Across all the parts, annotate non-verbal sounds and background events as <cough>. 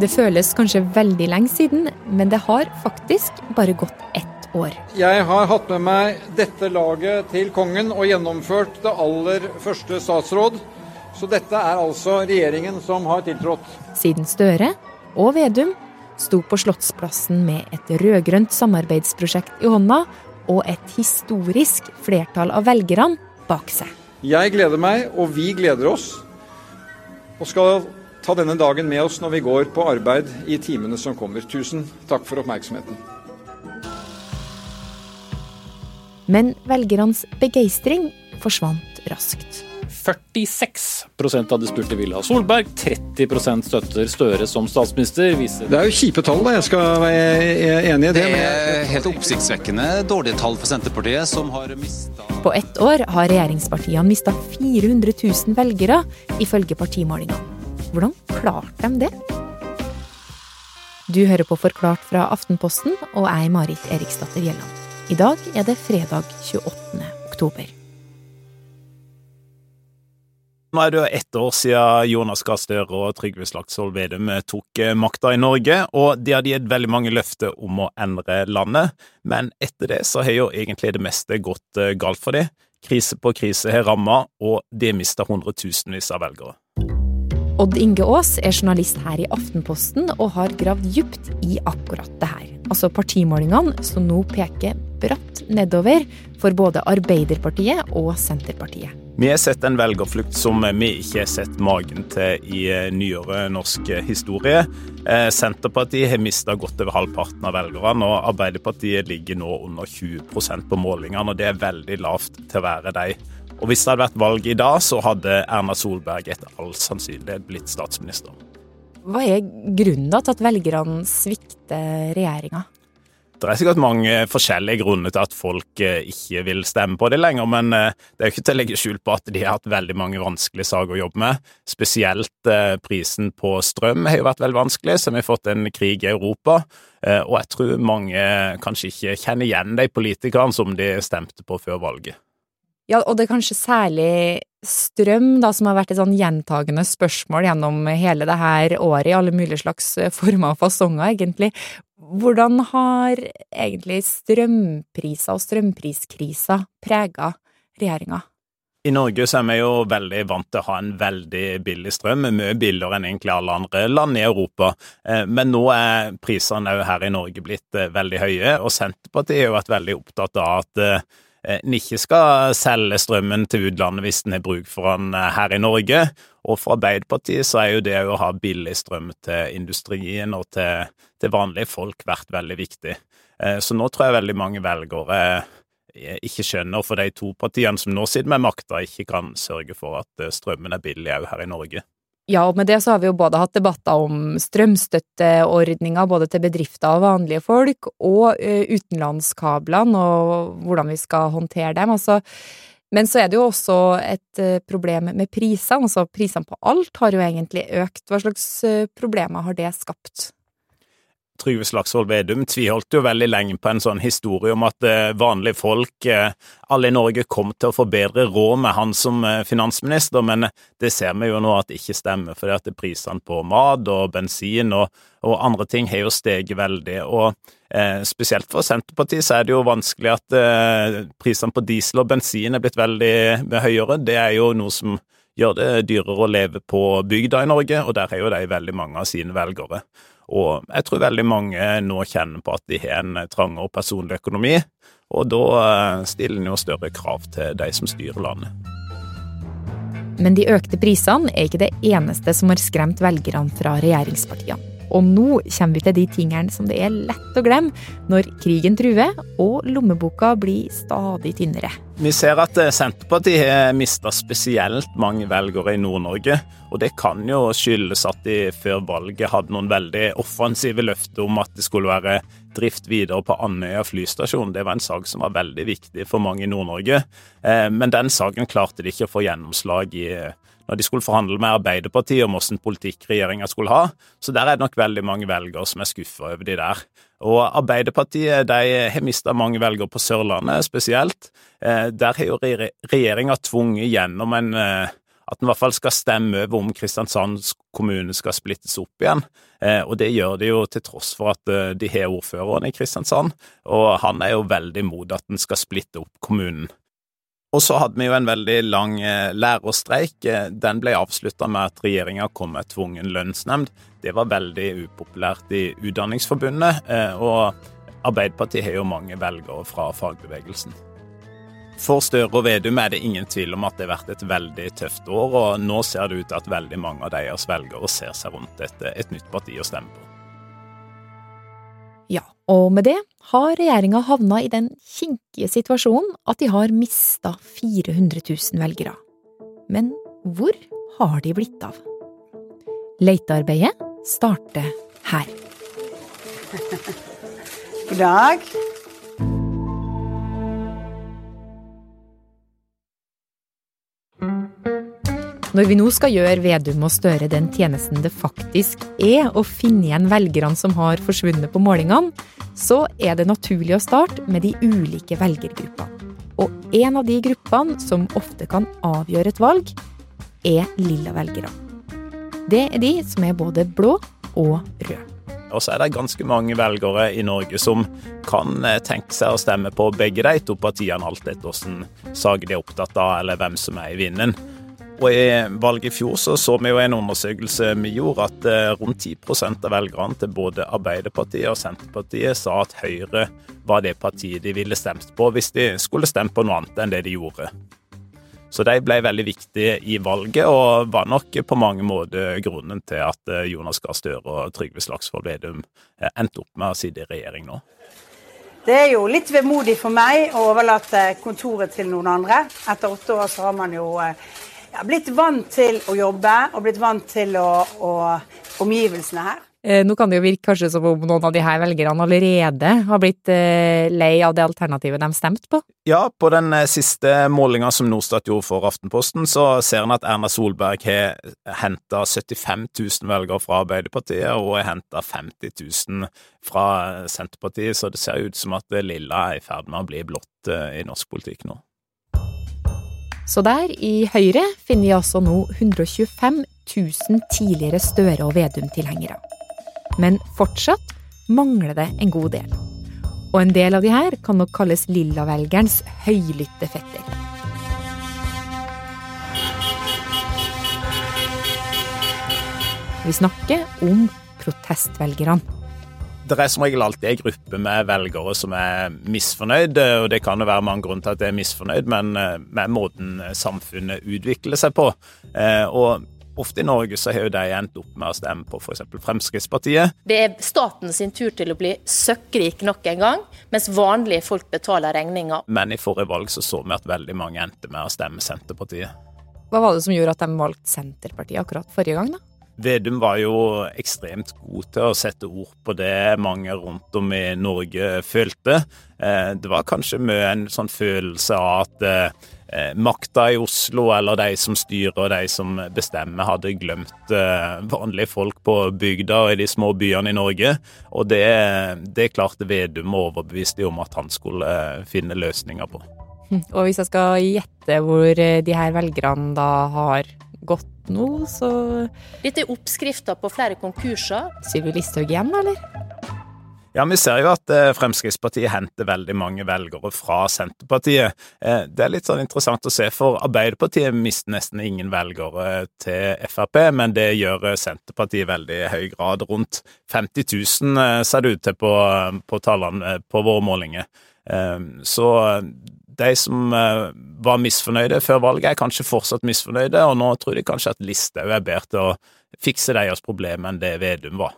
Det føles kanskje veldig lenge siden, men det har faktisk bare gått ett år. Jeg har hatt med meg dette laget til kongen og gjennomført det aller første statsråd. Så dette er altså regjeringen som har tiltrådt. Siden Støre og Vedum sto på Slottsplassen med et rød-grønt samarbeidsprosjekt i hånda og et historisk flertall av velgerne bak seg. Jeg gleder meg, og vi gleder oss, og skal ta denne dagen med oss når vi går på arbeid i timene som kommer. Tusen takk for oppmerksomheten. Men velgernes begeistring forsvant raskt. 46 av de spurte ville ha Solberg, 30% støtter Støre som statsminister. Viser Det er jo kjipe tall, da. Jeg skal være enig i det. Det er helt oppsiktsvekkende dårlige tall for Senterpartiet, som har mista På ett år har regjeringspartiene mista 400 000 velgere, ifølge partimålingene. Hvordan klarte de det? Du hører på Forklart fra Aftenposten, og er Marit Eriksdatter Gjelland. I dag er det fredag 28. oktober. Nå er det ett år siden Jonas Gahr Støre og Trygve Slagsvold Vedum tok eh, makta i Norge, og de hadde gitt veldig mange løfter om å endre landet, men etter det så har jo egentlig det meste gått eh, galt for dem. Krise på krise har ramma, og de mista hundretusenvis av velgere. Odd Inge Aas er journalist her i Aftenposten og har gravd dypt i akkurat det her. Altså partimålingene som nå peker bratt nedover for både Arbeiderpartiet og Senterpartiet. Vi har sett en velgerflukt som vi ikke har sett magen til i eh, nyere norsk historie. Eh, Senterpartiet har mista godt over halvparten av velgerne, og Arbeiderpartiet ligger nå under 20% på målingene, og det er veldig lavt til å være de. Og hvis det hadde vært valg i dag, så hadde Erna Solberg etter all sannsynlighet blitt statsminister. Hva er grunnen da til at velgerne svikter regjeringa? Det er sikkert mange forskjellige grunner til at folk eh, ikke vil stemme på det lenger, men eh, det er jo ikke til å legge skjul på at de har hatt veldig mange vanskelige saker å jobbe med. Spesielt eh, prisen på strøm har jo vært veldig vanskelig, så vi har fått en krig i Europa. Og jeg tror mange kanskje ikke kjenner igjen de politikerne som de stemte på før valget. Ja, og det er kanskje særlig strøm da, som har vært et sånn gjentagende spørsmål gjennom hele det her året, i alle mulige slags former og fasonger, egentlig. Hvordan har egentlig strømpriser og strømpriskrisa prega regjeringa? I Norge så er vi jo veldig vant til å ha en veldig billig strøm, mye billigere enn egentlig alle andre land i Europa. Eh, men nå er prisene òg her i Norge blitt eh, veldig høye, og Senterpartiet har vært veldig opptatt av at en eh, ikke skal selge strømmen til utlandet hvis en har bruk for den her i Norge. Og for Arbeiderpartiet så er jo det å ha billig strøm til industrien og til, til vanlige folk vært veldig viktig. Så nå tror jeg veldig mange velgere ikke skjønner for de to partiene som nå sitter med makta, ikke kan sørge for at strømmen er billig òg her i Norge. Ja, og med det så har vi jo både hatt debatter om strømstøtteordninger både til bedrifter og vanlige folk, og utenlandskablene og hvordan vi skal håndtere dem. Altså, men så er det jo også et problem med prisene. Altså prisene på alt har jo egentlig økt. Hva slags problemer har det skapt? Trygve Slagsvold Vedum tviholdt jo veldig lenge på en sånn historie om at vanlige folk, alle i Norge, kom til å få bedre råd med han som finansminister, men det ser vi jo nå at det ikke stemmer, fordi at prisene på mat og bensin og, og andre ting har jo steget veldig. og eh, Spesielt for Senterpartiet så er det jo vanskelig at eh, prisene på diesel og bensin er blitt veldig høyere. Det er jo noe som gjør det dyrere å leve på bygda i Norge, og der har jo de veldig mange av sine velgere. Og jeg tror veldig mange nå kjenner på at de har en trangere personlig økonomi, og da stiller en jo større krav til de som styrer landet. Men de økte prisene er ikke det eneste som har skremt velgerne fra regjeringspartiene. Og nå kommer vi til de tingene som det er lett å glemme når krigen truer og lommeboka blir stadig tynnere. Vi ser at Senterpartiet har mista spesielt mange velgere i Nord-Norge. Og det kan jo skyldes at de før valget hadde noen veldig offensive løfter om at det skulle være drift videre på Andøya flystasjon. Det var en sak som var veldig viktig for mange i Nord-Norge. Men den saken klarte de ikke å få gjennomslag i når de skulle forhandle med Arbeiderpartiet om hvilken politikk regjeringa skulle ha. Så der er det nok veldig mange velgere som er skuffa over de der. Og Arbeiderpartiet de har mista mange velgere på Sørlandet spesielt. Der har jo regjeringa tvunget gjennom en at en i hvert fall skal stemme over om Kristiansand kommune skal splittes opp igjen. Eh, og det gjør de jo til tross for at eh, de har ordføreren i Kristiansand, og han er jo veldig imot at en skal splitte opp kommunen. Og så hadde vi jo en veldig lang eh, lærerstreik. Den ble avslutta med at regjeringa kom med tvungen lønnsnemnd. Det var veldig upopulært i Utdanningsforbundet, og Arbeiderpartiet har jo mange velgere fra fagbevegelsen. For Støre og Vedum er det ingen tvil om at det har vært et veldig tøft år, og nå ser det ut til at veldig mange av deres velgere ser seg rundt etter et nytt parti å stemme på. Ja, og med det har regjeringa havna i den kinkige situasjonen at de har mista 400 000 velgere. Men hvor har de blitt av? Leitearbeidet starter her. God dag. Når vi nå skal gjøre Vedum og Støre den tjenesten det faktisk er å finne igjen velgerne som har forsvunnet på målingene, så er det naturlig å starte med de ulike velgergruppene. Og en av de gruppene som ofte kan avgjøre et valg, er lilla velgere. Det er de som er både blå og røde. Og så er det ganske mange velgere i Norge som kan eh, tenke seg å stemme på begge de to partiene, alt etter hvordan sak de er opptatt av, eller hvem som er i vinden. Og I valget i fjor så, så vi jo en undersøkelse vi gjorde, at eh, rundt 10 av velgerne til både Arbeiderpartiet og Senterpartiet sa at Høyre var det partiet de ville stemt på hvis de skulle stemt på noe annet enn det de gjorde. Så de ble veldig viktige i valget, og var nok på mange måter grunnen til at eh, Jonas Gahr Støre og Trygve Slagsvold Vedum eh, endte opp med å sitte i regjering nå. Det er jo litt vemodig for meg å overlate kontoret til noen andre. Etter åtte år så har man jo jeg har blitt vant til å jobbe og blitt vant til å, å omgivelsene her. Eh, nå kan det jo virke kanskje som om noen av de her velgerne allerede har blitt eh, lei av det alternativet de stemte på? Ja, på den eh, siste målinga som Norstat gjorde for Aftenposten, så ser en at Erna Solberg har henta 75 000 velgere fra Arbeiderpartiet og har henta 50 000 fra Senterpartiet, så det ser ut som at det lilla er i ferd med å bli blått i norsk politikk nå. Så der, i Høyre, finner vi altså nå 125 000 tidligere Støre- og Vedum-tilhengere. Men fortsatt mangler det en god del. Og en del av de her kan nok kalles lillavelgerens høylytte fetter. Vi snakker om protestvelgerne det er som regel alltid en gruppe med velgere som er misfornøyd, og det kan jo være mange grunner til at de er misfornøyd, men eh, med måten samfunnet utvikler seg på. Eh, og ofte i Norge så har jo de endt opp med å stemme på f.eks. Fremskrittspartiet. Det er staten sin tur til å bli søkkrik nok en gang, mens vanlige folk betaler regninga. Men i forrige valg så så vi at veldig mange endte med å stemme Senterpartiet. Hva var det som gjorde at de valgte Senterpartiet akkurat forrige gang, da? Vedum var jo ekstremt god til å sette ord på det mange rundt om i Norge følte. Eh, det var kanskje mye en sånn følelse av at eh, makta i Oslo, eller de som styrer og de som bestemmer, hadde glemt eh, vanlige folk på bygda og i de små byene i Norge. Og det, det klarte Vedum å overbevise dem om at han skulle finne løsninger på. Og hvis jeg skal gjette hvor de her velgerne da har gått nå, så Dette er oppskrifta på flere konkurser. Sylvi Listhaug igjen, eller? Ja, vi ser jo at eh, Fremskrittspartiet henter veldig mange velgere fra Senterpartiet. Eh, det er litt sånn interessant å se, for Arbeiderpartiet mister nesten ingen velgere til Frp, men det gjør Senterpartiet i veldig høy grad. Rundt 50 000 ser det ut til på, på tallene på våre målinger. Så de som eh, var misfornøyde før valget, er kanskje fortsatt misfornøyde, og nå tror de kanskje at Listhaug er bedre til å fikse deres problemer enn det Vedum var.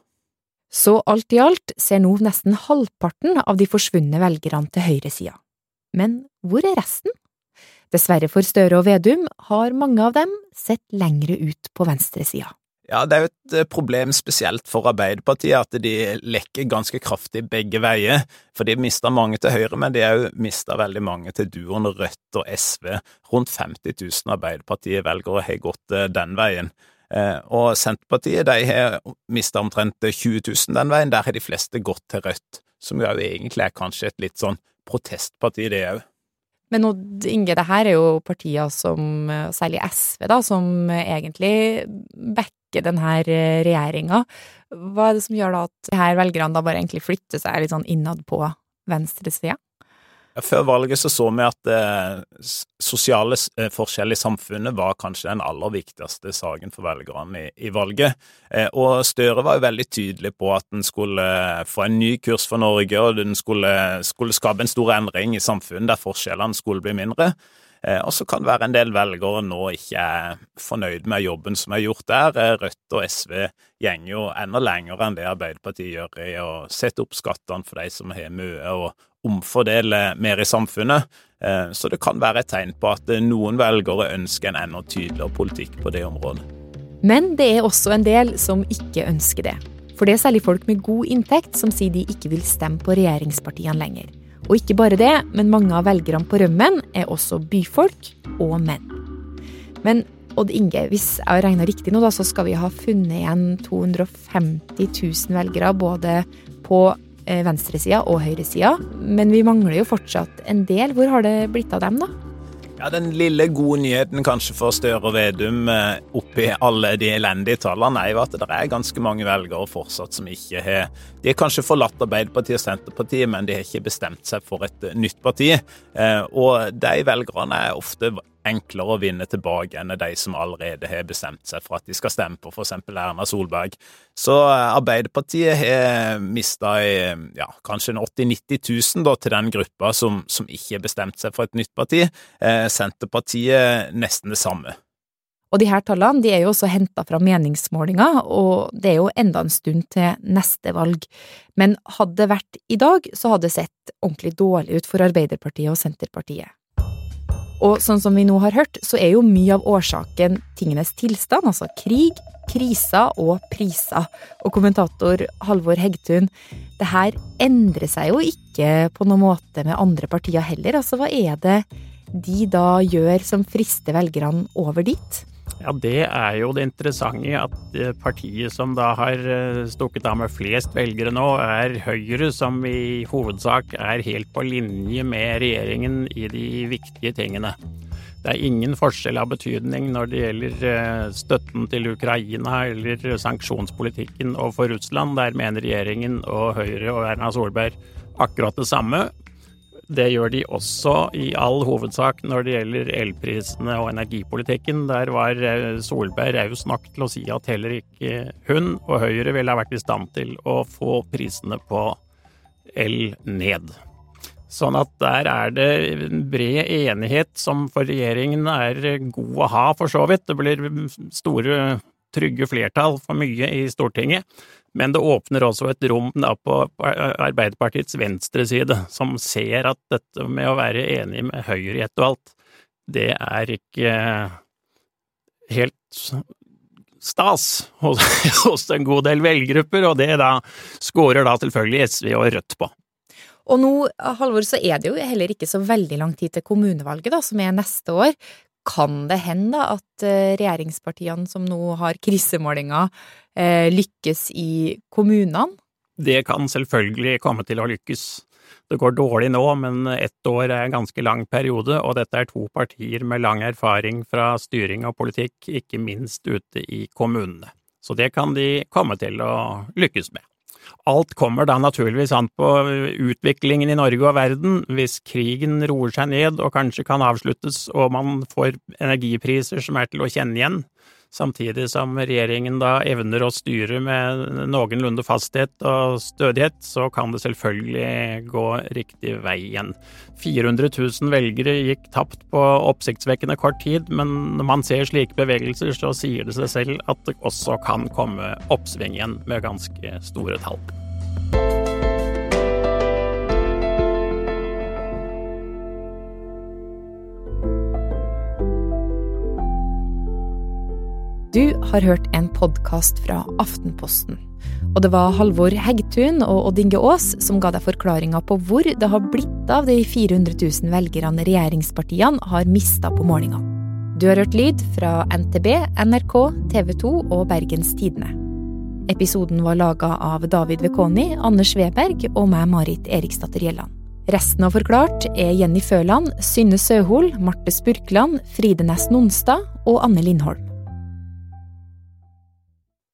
Så alt i alt ser nå nesten halvparten av de forsvunne velgerne til høyresida. Men hvor er resten? Dessverre for Støre og Vedum har mange av dem sett lengre ut på venstresida. Ja, det er jo et eh, problem spesielt for Arbeiderpartiet at de lekker ganske kraftig begge veier. For de mista mange til Høyre, men de har òg mista veldig mange til duoen Rødt og SV. Rundt 50 000 Arbeiderpartiet-velgere har gått eh, den veien. Eh, og Senterpartiet de har mista omtrent 20 000 den veien. Der har de fleste gått til Rødt, som jo egentlig er kanskje et litt sånn protestparti, det òg. Men Odd Inge, det her er jo partier som, særlig SV, da, som egentlig backer denne regjeringa. Hva er det som gjør da at her velgerne da bare egentlig flytter seg litt sånn innad på venstresida? Før valget så, så vi at eh, sosiale eh, forskjeller i samfunnet var kanskje den aller viktigste saken for velgerne i, i valget. Eh, og Støre var jo veldig tydelig på at den skulle eh, få en ny kurs for Norge, og den skulle, skulle skape en stor endring i samfunnet der forskjellene skulle bli mindre. Eh, og så kan det være en del velgere nå ikke er fornøyd med jobben som er gjort der. Eh, Rødt og SV går jo enda lenger enn det Arbeiderpartiet gjør i å sette opp skattene for de som har mye, og omfordele mer i samfunnet. Eh, så det kan være et tegn på at noen velgere ønsker en enda tydeligere politikk på det området. Men det er også en del som ikke ønsker det. For det er særlig folk med god inntekt som sier de ikke vil stemme på regjeringspartiene lenger. Og ikke bare det, men mange av velgerne på rømmen er også byfolk og menn. Men Odd Inge, hvis jeg har regna riktig nå, da, så skal vi ha funnet igjen 250 000 velgere både på Eh, venstresida og høyresida, men vi mangler jo fortsatt en del. Hvor har det blitt av dem, da? Ja, Den lille gode nyheten kanskje for Støre og Vedum eh, oppi alle de elendige tallene, er jo at det er ganske mange velgere fortsatt som ikke har De har kanskje forlatt Arbeiderpartiet og Senterpartiet, men de har ikke bestemt seg for et nytt parti. Eh, og de velgerne er ofte enklere å vinne tilbake enn de som allerede har bestemt seg for at de skal stemme på f.eks. Erna Solberg. Så eh, Arbeiderpartiet har mista ja, kanskje 80 000-90 000 til den gruppa som, som ikke har bestemt seg for et nytt parti. Eh, Senterpartiet nesten det samme. Og de her tallene de er jo også henta fra meningsmålinger, og det er jo enda en stund til neste valg. Men hadde det vært i dag, så hadde det sett ordentlig dårlig ut for Arbeiderpartiet og Senterpartiet. Og sånn som vi nå har hørt, så er jo mye av årsaken tingenes tilstand, altså krig, kriser og priser. Og kommentator Halvor Hegtun, det her endrer seg jo ikke på noen måte med andre partier heller. Altså hva er det de da gjør som frister velgerne over dit? Ja, Det er jo det interessante at eh, partiet som da har eh, stukket av med flest velgere nå, er Høyre, som i hovedsak er helt på linje med regjeringen i de viktige tingene. Det er ingen forskjell av betydning når det gjelder eh, støtten til Ukraina eller sanksjonspolitikken overfor Russland. Der mener regjeringen og Høyre og Erna Solberg akkurat det samme. Det gjør de også i all hovedsak når det gjelder elprisene og energipolitikken. Der var eh, Solberg raus nok til å si at heller ikke hun og Høyre ville ha vært i stand til å få prisene på el ned. Sånn at der er det bred enighet som for regjeringen er god å ha, for så vidt. Det blir store, trygge flertall for mye i Stortinget. Men det åpner også et rom på Arbeiderpartiets venstreside, som ser at dette med å være enig med Høyre i ett og alt, det er ikke helt stas hos, <laughs> en god del velgergrupper, og det da scorer da selvfølgelig SV og Rødt på. Og nå, Halvor, så er det jo heller ikke så veldig lang tid til kommunevalget, da, som er neste år. Kan det hende at eh, regjeringspartiene som nå har krisemålinger, eh, lykkes i kommunene? Det kan selvfølgelig komme til å lykkes. Det går dårlig nå, men ett år er en ganske lang periode, og dette er to partier med lang erfaring fra styring og politikk, ikke minst ute i kommunene. Så det kan de komme til å lykkes med. Alt kommer da naturligvis an på utviklingen i Norge og verden. Hvis krigen roer seg ned og kanskje kan avsluttes og man får energipriser som er til å kjenne igjen, samtidig som regjeringen da evner å styre med noenlunde fasthet og stødighet, så kan det selvfølgelig gå riktig vei igjen. 400 000 velgere gikk tapt på oppsiktsvekkende kort tid, men når man ser slike bevegelser, så sier det seg selv at det også kan komme oppsving igjen med ganske store tall. Du har hørt en podkast fra Aftenposten. Og det var Halvor Heggtun og Odd Inge Aas som ga deg forklaringa på hvor det har blitt av de 400 000 velgerne regjeringspartiene har mista på målingene. Du har hørt lyd fra NTB, NRK, TV 2 og Bergens Tidende. Episoden var laga av David Vekoni, Anders Weberg og meg, Marit Eriksdatter Gjelland. Resten av Forklart er Jenny Føland, Synne Søhol, Marte Spurkland, Fride Næss Nonstad og Anne Lindholm.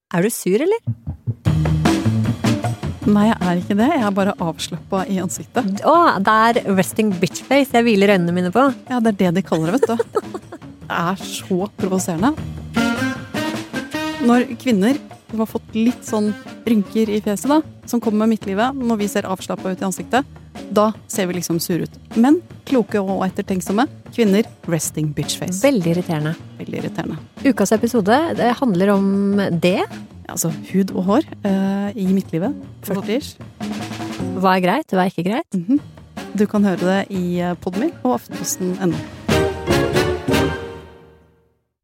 Er du sur, eller? Nei, jeg er ikke det. Jeg er bare avslappa i ansiktet. Å, det er resting bitch face jeg hviler øynene mine på. Ja, det er det de kaller det, vet du. Det er så provoserende. Når kvinner som har fått litt sånn rynker i fjeset, da, som kommer med midtlivet, når vi ser avslappa ut i ansiktet, da ser vi liksom sure ut. Men kloke og ettertenksomme kvinner resting bitchface. Veldig irriterende. Veldig irriterende. Ukas episode det handler om det. Altså hud og hår uh, i midtlivet. 40-ish. Hva er greit, hva er ikke greit? Mm -hmm. Du kan høre det i Podmy og aftenposten.no.